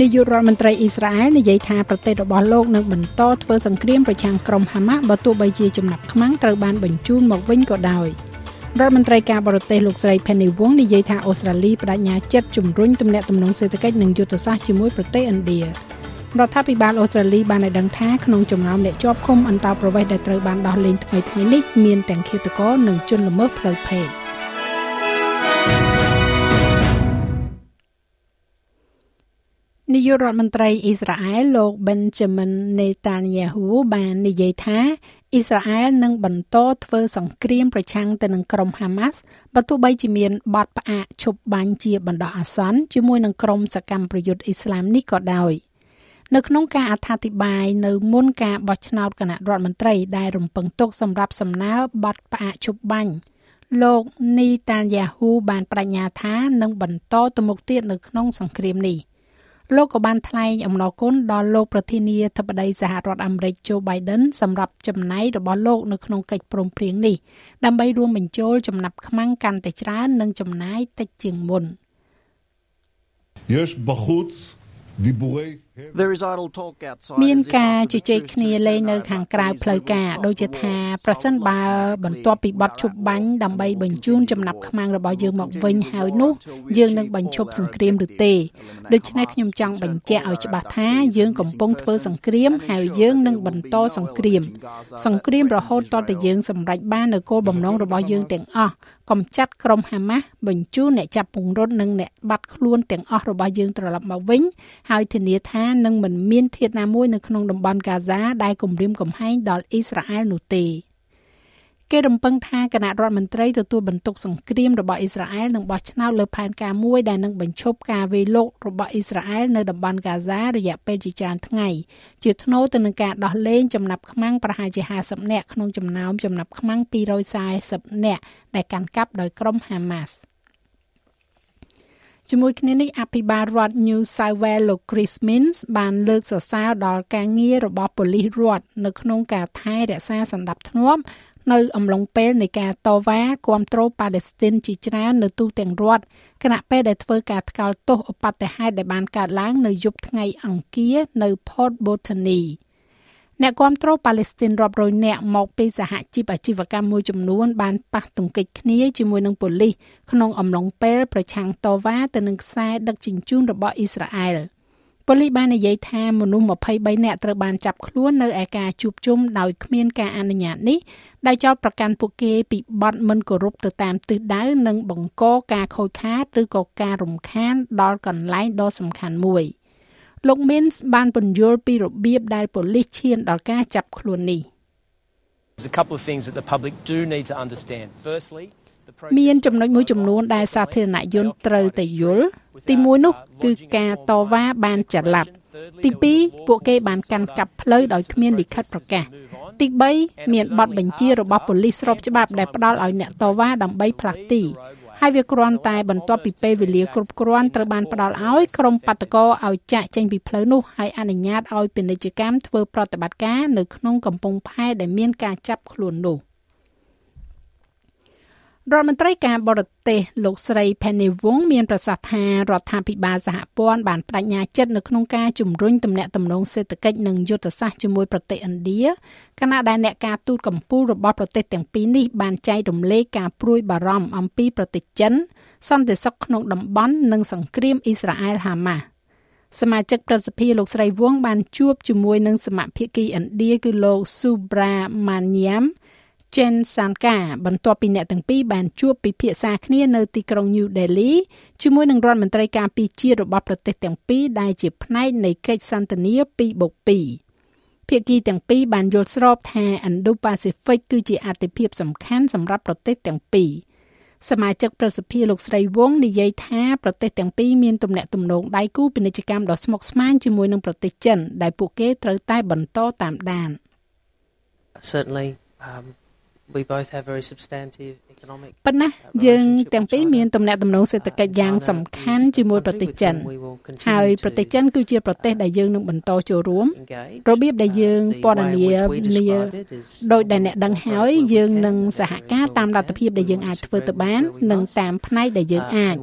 នាយករដ្ឋមន្ត្រីអ៊ីស្រាអែលនិយាយថាប្រទេសរបស់លោកនឹងបន្តធ្វើសង្គ្រាមប្រឆាំងក្រុមហាម៉ាស់បើទោះបីជាចំណាប់ខ្មាំងត្រូវបានបញ្ជូនមកវិញក៏ដោយរដ្ឋមន្ត្រីការបរទេសលោកស្រី Penny Wong និយាយថាអូស្ត្រាលីបដិញ្ញាចិត្តជំរុញទំនាក់ទំនងសេដ្ឋកិច្ចនិងយុទ្ធសាស្ត្រជាមួយប្រទេសឥណ្ឌារដ្ឋាភិបាលអូស្ត្រាលីបានឲ្យដឹងថាក្នុងចំណោមអ្នកជាប់ឃុំអន្តោប្រវេសន៍ដែលត្រូវបានដោះលែងថ្មីៗនេះមានទាំងឃាតករនិងជនល្មើសផ្លូវភេទ នាយករដ្ឋមន្ត្រីអ៊ីស្រាអែលលោក Benjamin Netanyahu បាននិយាយថាអ៊ីស្រាអែលនឹងបន្តធ្វើសង្គ្រាមប្រឆាំងទៅនឹងក្រុមហាម៉ាស់បើទោះបីជាមានបទផ្អាកឈប់បាញ់ជាបណ្ដោះអាសន្នជាមួយនឹងក្រុមសកម្មប្រយុទ្ធអ៊ីស្លាមនេះក៏ដោយនៅក្នុងការអត្ថាធិប្បាយនៅមុនការបោះឆ្នោតគណៈរដ្ឋមន្ត្រីដែលរំពឹងទុកសម្រាប់សំណើបទផ្អាកឈប់បាញ់លោកនីតានយ៉ាហ៊ូបានបដិញ្ញាថានឹងបន្តទៅមុខទៀតនៅក្នុងសង្គ្រាមនេះ។ លោកក៏បានថ្លែងអំណរគុណដល់លោកប្រធានាធិបតីសហរដ្ឋអាមេរិក Joe Biden សម្រាប់ចំណាយរបស់លោកនៅក្នុងកិច្ចព្រមព្រៀងនេះដើម្បីរួមបញ្ចូលចំណាប់ខ្មាំងកាន់តែច្រើននិងចំណាយតិចជាងមុន יש בחוץ דיבורי មានការជជែកគ្នាលេងនៅខាងក្រៅផ្លូវការដូចជាថាប្រសិនបើ បន្ទាប់ពីបទឈប់បាញ់ដើម្បីបញ្ជូនចំណាប់ខ្មាំងរបស់យើងមកវិញហើយនោះយើងនឹងបញ្ឈប់សង្គ្រាមឬទេដូច្នេះខ្ញុំចង់បញ្ជាក់ឲ្យច្បាស់ថាយើងកំពុងធ្វើសង្គ្រាមហើយយើងនឹងបន្តសង្គ្រាម សង្គ្រាមរហូតតតែយើងសម្រេចបាននូវគោលបំណងរបស់យើងទាំងអស់កំចាត់ក្រុមហាម៉ាស់បញ្ជូនអ្នកចាប់ពង្រត់និងអ្នកបាត់ខ្លួនទាំងអស់របស់យើងត្រឡប់មកវិញហើយធានាថានឹងមិនមានធាតុណាមួយនៅក្នុងតំបន់កាហ្សាដែលគំរាមកំហែងដល់អ៊ីស្រាអែលនោះទេគេរំពឹងថាគណៈរដ្ឋមន្ត្រីទទួលបន្ទុកសង្គ្រាមរបស់អ៊ីស្រាអែលនឹងបោះឆ្នោតលើផែនការមួយដែលនឹងបញ្ឈប់ការវាយលុករបស់អ៊ីស្រាអែលនៅតំបន់កាហ្សារយៈពេលជាច្រើនថ្ងៃជាថ្នូរទៅនឹងការដោះលែងចំណាប់ខ្មាំងប្រហែលជា50នាក់ក្នុងចំណោមចំណាប់ខ្មាំង240នាក់ដែលកាន់កាប់ដោយក្រុមហាម៉ាស់ ជាមួយគ្នានេះអភិបាលរដ្ឋ New South Wales លោក Chris Minns បានលើកសរសើរដល់ការងាររបស់ប៉ូលីសរដ្ឋនៅក្នុងការថែរក្សាសន្តិភាពនៅអំឡុងពេលនៃការតវ៉ាគាំទ្រប៉ាឡេស្ទីនជាច្រើននៅទូទាំងរដ្ឋគណៈពេលដែលធ្វើការថ្កោលទោសឧបទ្ទហេតុដែលបានកើតឡើងនៅយប់ថ្ងៃអង្គារនៅ Port Botany អ្នកគាំទ្រប៉ាឡេស្ទីនរាប់រយនាក់មកពីសហជីពអាជីវកម្មមួយចំនួនបានប៉ះទង្គិចគ្នាជាមួយនឹងប៉ូលីសក្នុងអំឡុងពេលប្រឆាំងតវ៉ាទៅនឹងខ្សែដឹកជញ្ជូនរបស់អ៊ីស្រាអែលប៉ូលីសបាននិយាយថាមនុស្ស23នាក់ត្រូវបានចាប់ខ្លួននៅឯការជួបជុំដោយគ្មានការអនុញ្ញាតនេះដែលចោទប្រកាន់ពួកគេពីបទមិនគោរពទៅតាមទិសដៅនិងបង្កការខូចខាតឬក៏ការរំខានដល់កន្លែងដ៏សំខាន់មួយ។ លោក Mins បានពន្យល់ពីរបៀបដែលប៉ូលីសឈានដល់ការចាប់ខ្លួននេះ There's a couple of things that the public do need to understand. Firstly, មានចំណុចមួយចំនួនដែលសាធារណជនត្រូវតែយល់ទី1នោះគឺការតវ៉ាបានចល័តទី2ពួកគេបានកាន់កាប់ផ្លូវដោយគ្មានលិខិតប្រកាសទី3មានបទបញ្ជារបស់ប៉ូលីសស្របច្បាប់ដែលផ្ដល់ឲ្យអ្នកតវ៉ាដើម្បីផ្លាស់ទី ហើយវាគ្រាន់តែបន្ទាប់ពីពេលវេលាគ្រប់គ្រាន់ត្រូវបានផ្ដល់ឲ្យក្រុមបាតកោឲ្យចាក់ចេញពីផ្លូវនោះហើយអនុញ្ញាតឲ្យពាណិជ្ជកម្មធ្វើប្រតិបត្តិការនៅក្នុងកំពង់ផែដែលមានការចាប់ខ្លួននោះ។ រដ្ឋមន្ត្រីការបរទេសលោកស្រី Penny Wong មានប្រសាសន៍ថារដ្ឋាភិបាលសហព័ន្ធបានបដិញ្ញាចិត្តនៅក្នុងការជំរុញទំនាក់ទំនងសេដ្ឋកិច្ចនិងយុទ្ធសាស្ត្រជាមួយប្រទេសឥណ្ឌាខណៈដែលអ្នកការទូតកម្ពុជារបស់ប្រទេសទាំងពីរនេះបានចែករំលែកការព្រួយបារម្ភអំពីប្រទេសចិនសន្តិសុខក្នុងតំបន់និងសង្គ្រាមអ៊ីស្រាអែលហាម៉ាស់សមាជិកប្រសិទ្ធិលោកស្រីវងបានជួបជាមួយនឹងសមាភិកីឥណ្ឌាគឺលោក Subramaniam Chen Sanka បន្ទាប់ពីអ្នកទាំងពីរបានជួបពិភាក្សាគ្នានៅទីក្រុង New Delhi ជាមួយនឹងរដ្ឋមន្ត្រីការពារជាតិរបស់ប្រទេសទាំងពីរដែលជាផ្នែកនៃកិច្ចសន្ទនា 2+2 ភាគីទាំងពីរបានយល់ស្របថា Indo-Pacific គឺជាអាទិភាពសំខាន់សម្រាប់ប្រទេសទាំងពីរសមាជិកប្រសិទ្ធិលោកស្រីវងនិយាយថាប្រទេសទាំងពីរមានទំនាក់ទំនងដៃគូពាណិជ្ជកម្មដ៏ស្មុគស្មាញជាមួយនឹងប្រទេសចិនដែលពួកគេត្រូវតែបន្តតាមដាន Certainly um we both have very substantive ប៉ុន្តែយើងទាំងពីរមានទំនាក់ទំនងសេដ្ឋកិច្ចយ៉ាងសំខាន់ជាមួយប្រទេសចិនហើយប្រទេសចិនគឺជាប្រទេសដែលយើងនឹងបន្តចូលរួមរបៀបដែលយើងពណ៌នានាដោយដែលអ្នកដឹងហើយយើងនឹងសហការតាមលទ្ធភាពដែលយើងអាចធ្វើទៅបាន និងតាមផ្នែកដែលយើងអាច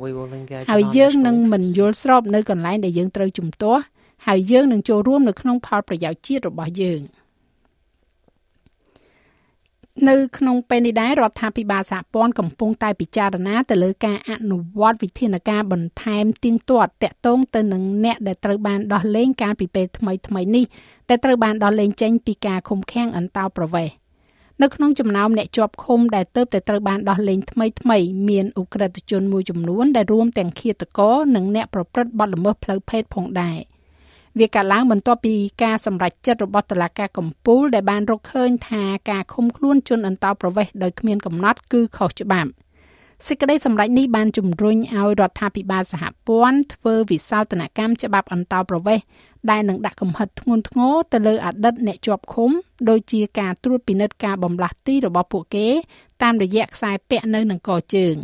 ហើយយើងនឹងមិនយល់ស្របនៅកន្លែងដែលយើងត្រូវជំទាស់ហើយយើងនឹងចូលរួមនៅក្នុងផលប្រយោជន៍ជាតិរបស់យើង។ នៅក្នុងពេលនេះដែររដ្ឋាភិបាលសហព័ន្ធកំពុងតែពិចារណាទៅលើការអនុវត្តវិធានការបន្ថែមទៀងទាត់តាក់ទងទៅនឹងអ្នកដែលត្រូវបានដោះលែងកាលពីពេលថ្មីថ្មីនេះដែលត្រូវបានដោះលែងចេញពីការឃុំឃាំងអន្តោប្រវេសន៍នៅក្នុងចំណោមអ្នកជាប់ឃុំដែលទៅតែត្រូវបានដោះលែងថ្មីថ្មីមានអ ுக ្រិតជនមួយចំនួនដែលរួមទាំងឃាតករនិងអ្នកប្រព្រឹត្តបទល្មើសផ្លូវភេទផងដែរ។ វាកើតឡើងបន្ទាប់ពីការសម្រេចចិត្តរបស់តុលាការកំពូលដែលបានរកឃើញថាការឃុំខ្លួនជនអន្តោប្រវេសន៍ដោយគ្មានកំណត់គឺខុសច្បាប់សេចក្តីសម្រេចនេះបានជំរុញឲ្យរដ្ឋាភិបាលសហព័ន្ធធ្វើវិសោធនកម្មច្បាប់អន្តោប្រវេសន៍ដែលនឹងដាក់កំហិតធ្ងន់ធ្ងរទៅលើអតីតអ្នកជាប់ឃុំដោយជាការត្រួតពិនិត្យការបំលាស់ទីរបស់ពួកគេ តាមរយៈខ្សែពាក់នៅនឹងកជើង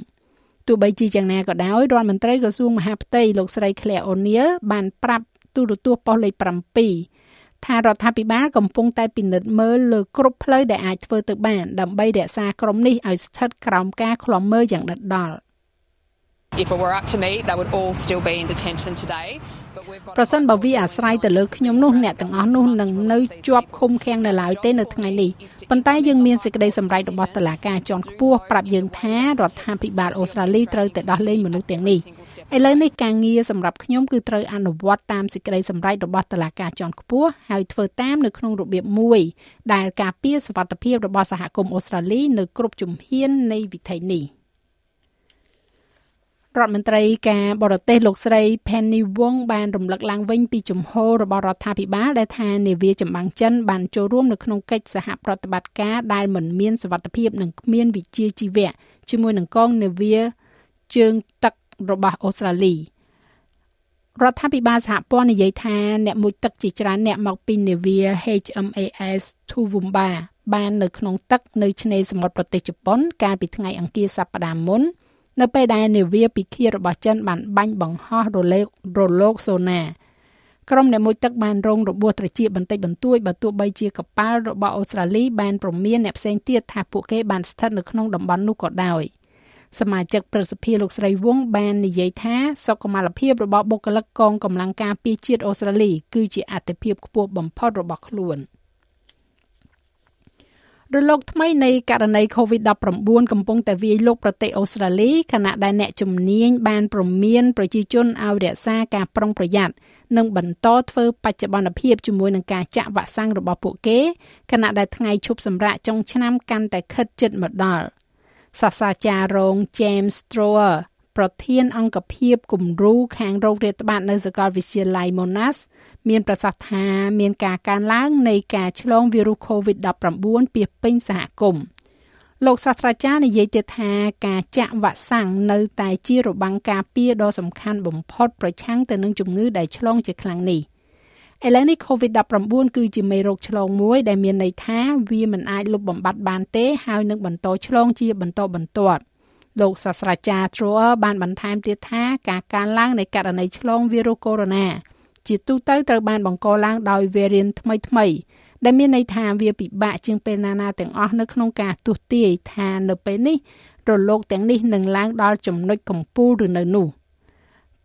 ទោះបីជាយ៉ាងណាក៏ដោយរដ្ឋមន្ត្រីក្រសួងមហាផ្ទៃលោកស្រី Claire O'Neil បានប្រាប់ ទូរទស្សន៍ប៉ុស្តិ៍លេខ7ថារដ្ឋាភិបាលកំពុងតែពិនិត្យមើលលើគ្រប់ផ្លូវដែលអាចធ្វើទៅបាន ដើម្បីរក្សាក្រុមនេះឲ្យស្ថិតក្រោមការឃ្លាំមើលយ៉ាងដិតដល់ If it were up to me, they would all still be in detention today. ប្រសិនបើវាអាស្រ័យទៅលើខ្ញុំនោះអ្នកទាំងអស់នោះនឹងនៅជាប់ឃុំឃាំងនៅឡើយទេនៅថ្ងៃនេះប៉ុន្តែយើងមានសេចក្តីសម្រេចរបស់តុលាការជាន់ខ្ពស់ប្រាប់យើងថារដ្ឋាភិបាលអូស្ត្រាលីត្រូវតែដោះលែងមនុស្សទាំងនេះឥឡូវនេះការងារសម្រាប់ខ្ញុំគឺត្រូវអនុវត្តតាមសេចក្តីសម្រេចរបស់តុលាការជាន់ខ្ពស់ហើយធ្វើតាមនៅក្នុងរបៀបមួយ ដែលការពារសវត្ថិភាពរបស់សហគមន៍អូស្ត្រាលីនៅគ្រប់ជំហាននៃវិថីនេះ។ រដ្ឋមន្ត្រីការបរទេសលោកស្រី Penny Wong បានរំលឹកឡើងវិញពីជំហររបស់រដ្ឋាភិបាលដែលថានាវាចម្បាំងចិនបានចូលរួមនៅក្នុងកិច្ចសហប្រតិបត្តិការដែលមិនមានសវត្ថភាពនិងគ្មានវិជ្ជាជីវៈជាមួយនឹងកងនាវាជើងទឹករបស់អូស្ត្រាលីរដ្ឋាភិបាលសហព័ន្ធនិយាយថាអ្នកមុជទឹកជាច្រើនអ្នកមកពីនាវា HMAS Toowoomba បាននៅក្នុងទឹកនៅឆ្នេរសមុទ្រប្រទេសជប៉ុនកាលពីថ្ងៃអង្គារសប្តាហ៍មុន នៅពេលដែលនាវាពិឃាតរបស់ចិនបានបាញ់បង្ហោះរលករលកសូណាក្រុមអ្នកមុជទឹកបានរងរបួសត្រចៀកបន្តិចបន្តួចបើទោះបីជាកប៉ាល់របស់អូស្ត្រាលីបានព្រមានអ្នកផ្សេងទៀតថាពួកគេបានស្ថិតនៅក្នុងតំបន់នោះក៏ដោយសមាជិកប្រសិទ្ធិលោកស្រីវងបាននិយាយថាសុខុមាលភាពរបស់បុគ្គលិកកងកម្លាំងការពារជាតិអូស្ត្រាលីគឺជាអាទិភាពខ្ពស់បំផុតរបស់ខ្លួន។ រលកថ្មីនៃករណី COVID-19 កំពុងតែវាយលុកប្រទេសអូស្ត្រាលីខណៈដែលអ្នកជំនាញបានព្រមានប្រជាជនឲ្យរក្សាការប្រុងប្រយ័ត្ននិងបន្តធ្វើបច្ចុប្បន្នភាពជាមួយនឹងការចាក់វ៉ាក់សាំងរបស់ពួកគេខណៈដែលថ្ងៃឈប់សម្រាកចុងឆ្នាំកាន់តែខិតជិតមកដល់សាស្ត្រាចារ្យរង James Strower ប្រធានអង្គភិបគំរូខាងโรគរាតត្បាតនៅសាកលវិទ្យាល័យ Monash មានប្រសាសន៍ថាមានការកើនឡើងនៃការឆ្លងវីរុស COVID-19 ពាសពេញសហគមន៍លោកសាស្ត្រាចារ្យនិយាយទៀតថាការចាក់វ៉ាក់សាំងនៅតែជារបាំងការពារដ៏សំខាន់បំផុតប្រឆាំងទៅនឹងជំងឺដែលឆ្លងជាខ្លាំងនេះឥឡូវនេះ COVID-19 គឺជាមេរោគឆ្លងមួយដែលមានន័យថាវាមិនអាចលុបបំបាត់បានទេហើយនឹងបន្តឆ្លងជាបន្តបន្ទាប់ លោកសាស្ត្រាចារ្យ Troer បានបន្ថែមទៀតថាការកើនឡើងនៃករណីឆ្លងវីរុសកូវីដ -19 ជាទូទៅត្រូវបានបង្កឡើងដោយ variant ថ្មីថ្មីដែលមានន័យថាវាពិបាកជាងពេលណាណាទាំងអស់នៅក្នុងការទស្សន៍ទាយថានៅពេលនេះរលកទាំងនេះនឹងឡើងដល់ចំណុចកំពូលឬនៅនោះ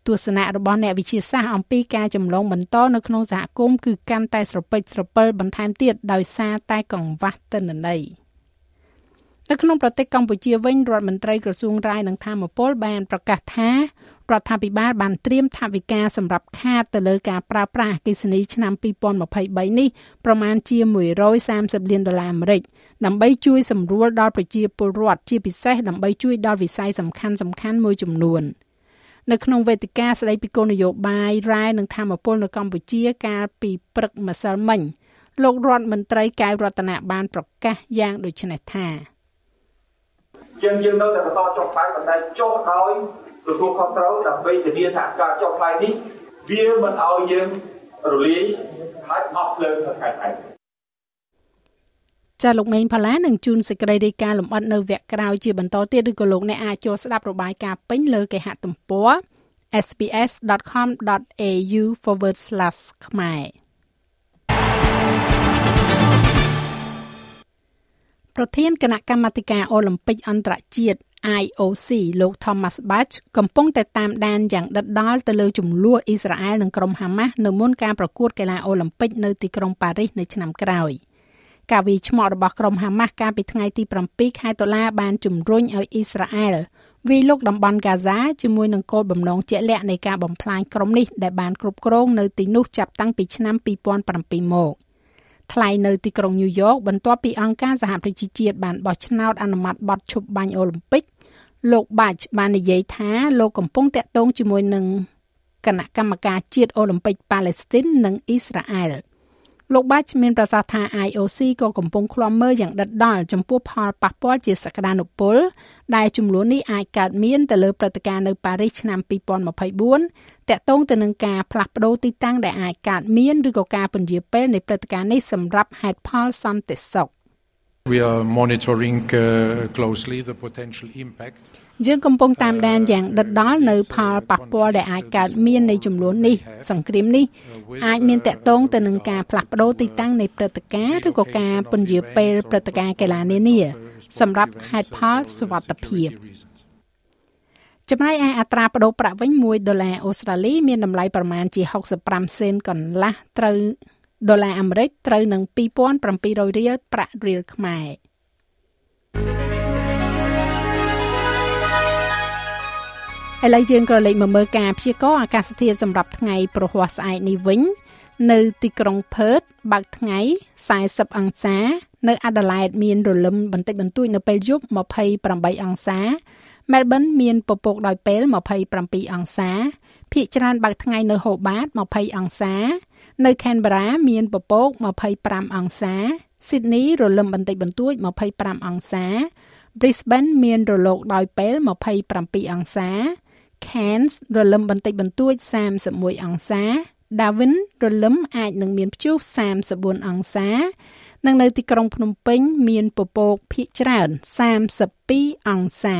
ទស្សនៈរបស់អ្នកវិទ្យាសាស្ត្រអំពីការចម្លងបន្តនៅក្នុងសហគមន៍គឺកាន់តែស្រពេចស្រពិលបន្ថែមទៀតដោយសារតែកង្វះទិន្នន័យ។ នៅក្នុងប្រទេសកម្ពុជាវិញរដ្ឋមន្ត្រីក្រសួងរាយនឹងធម្មពលបានប្រកាសថារដ្ឋាភិបាលបានត្រៀមថវិកាសម្រាប់ខាតទៅលើការប្រើប្រាស់អគ្គិសនីឆ្នាំ2023នេះប្រមាណជា130លានដុល្លារអាមេរិកដើម្បីជួយសម្រួលដល់ប្រជាពលរដ្ឋជាពិសេសដើម្បីជួយដល់វិស័យសំខាន់សំខាន់មួយចំនួននៅក្នុងវេទិកាស្ដីពីគោលនយោបាយរ៉ែនិងធម្មពលនៅកម្ពុជាកាលពីព្រឹកម្សិលមិញលោករដ្ឋមន្ត្រីកែវរតនៈបានប្រកាសយ៉ាងដូចនេះថា ជាងយើងនៅតែបន្តចុះថ្លៃបណ្ដៃចុះដោយទទួលខុសត្រូវដើម្បីធានាថាការចុះថ្លៃនេះវាមិនឲ្យយើងរលាយហើយអស់ភ្លើងនៅខែថៃចាលោកមេងផល្លានឹងជួនសេចក្តីរាយការណ៍លម្អិតនៅវគ្គក្រោយជាបន្តទៀតឬក៏លោកអ្នកអាចចូលស្ដាប់របាយការណ៍ពេញលើគេហទំព័រ sbs.com.au/ ខ្មែរ ប្រធានគណៈកម្មាធិការអូឡ িম ពិកអន្តរជាតិ IOC លោក Thomas Bach កំពុងតែតាមដានយ៉ាងដិតដល់ទៅលើចំនួនអ៊ីស្រាអែលនិងក្រុមហាម៉ាស់នៅមុនការប្រកួតកីឡាអូឡ িম ពិកនៅទីក្រុងប៉ារីសនៅឆ្នាំក្រោយ។ការវាយឆ្មក់របស់ក្រុមហាម៉ាស់កាលពីថ្ងៃទី7ខែតុលាបានជំរុញឲ្យអ៊ីស្រាអែលវាយលុកតំបន់ហ្គាហ្សាជាមួយនឹងគោលបំណងជាក់លាក់នៃការបំផ្លាញក្រុមនេះដែលបានគ្រប់គ្រងនៅទីនោះចាប់តាំងពីឆ្នាំ2007មក។ ថ្លែងនៅទីក្រុងញូវយ៉កបន្ទាប់ពីអង្គការសហប្រជាជាតិបានបោះឆ្នោតអនុម័តបទឈប់បាញ់អូលីំពិកលោកបាច់បាននិយាយថាលោកកំពុងតាក់ទងជាមួយនឹងគណៈកម្មការជាតិអូឡ িম্প ិកប៉ាឡេស្ទីននិងអ៊ីស្រាអែល។ លោកបាច់មានប្រសាសន៍ថា IOC ក៏កំពុងឃ្លាំមើលយ៉ាងដិតដល់ចំពោះផលប៉ះពាល់ជាសក្តានុពល ដែលចំនួននេះអាចកើតមានទៅលើព្រឹត្តិការណ៍នៅប៉ារីសឆ្នាំ2024តាក់ទងទៅនឹងការផ្លាស់ប្តូរទីតាំងដែលអាចកើតមានឬក៏ការពន្យាពេលនៃព្រឹត្តិការណ៍នេះសម្រាប់ហេតុផលសន្តិសុខ We are monitoring uh, closely the potential impact យើងកំពុងតាមដានយ៉ាងដិតដល់នៅផលប៉ះពាល់ដែលអាចកើតមាននៃចំនួននេះសង្គ្រាមនេះអាចមានតកតងទៅនឹងការផ្លាស់ប្ដូរទីតាំងនៃព្រឹត្តិការណ៍ឬក៏ការពន្យាពេលព្រឹត្តិការណ៍កីឡានានាសម្រាប់ហេតុផលសុវត្ថិភាពចំណែកឯអត្រាប្តូរប្រាក់វិញ1ដុល្លារអូស្ត្រាលីមានតម្លៃប្រមាណជា65សេនកន្លះត្រូវ ដុល្លារអាមេរិកត្រូវនឹង2700រៀលប្រាក់រៀលខ្មែរឥឡូវយើងក៏លេខមកមើលការព្យាករណ៍អាកាសធាតុសម្រាប់ថ្ងៃប្រហ័សស្អែកនេះវិញ នៅទីក្រុងផឺតបើកថ្ងៃ40អង្សា នៅអាដាលេដមានរលឹមបន្តិចបន្តួចនៅពេលយប់28អង្សាមែលប៊នមានពពកដោយពេល27អង្សាភាគច្រើនបើកថ្ងៃនៅហូបាត20អង្សា នៅខេនបារ៉ាមានពពក25អង្សាស៊ីដនីរលឹមបន្តិចបន្តួច25អង្សា Brisbane មានរលកដោយពេល27អង្សា Cairns រលឹមបន្តិចបន្តួច31អង្សា Darwin រលឹមអាចនឹងមានព្យុះ34អង្សា និងនៅទីក្រុងភ្នំពេញ មានពពកភាគច្រើន32អង្សា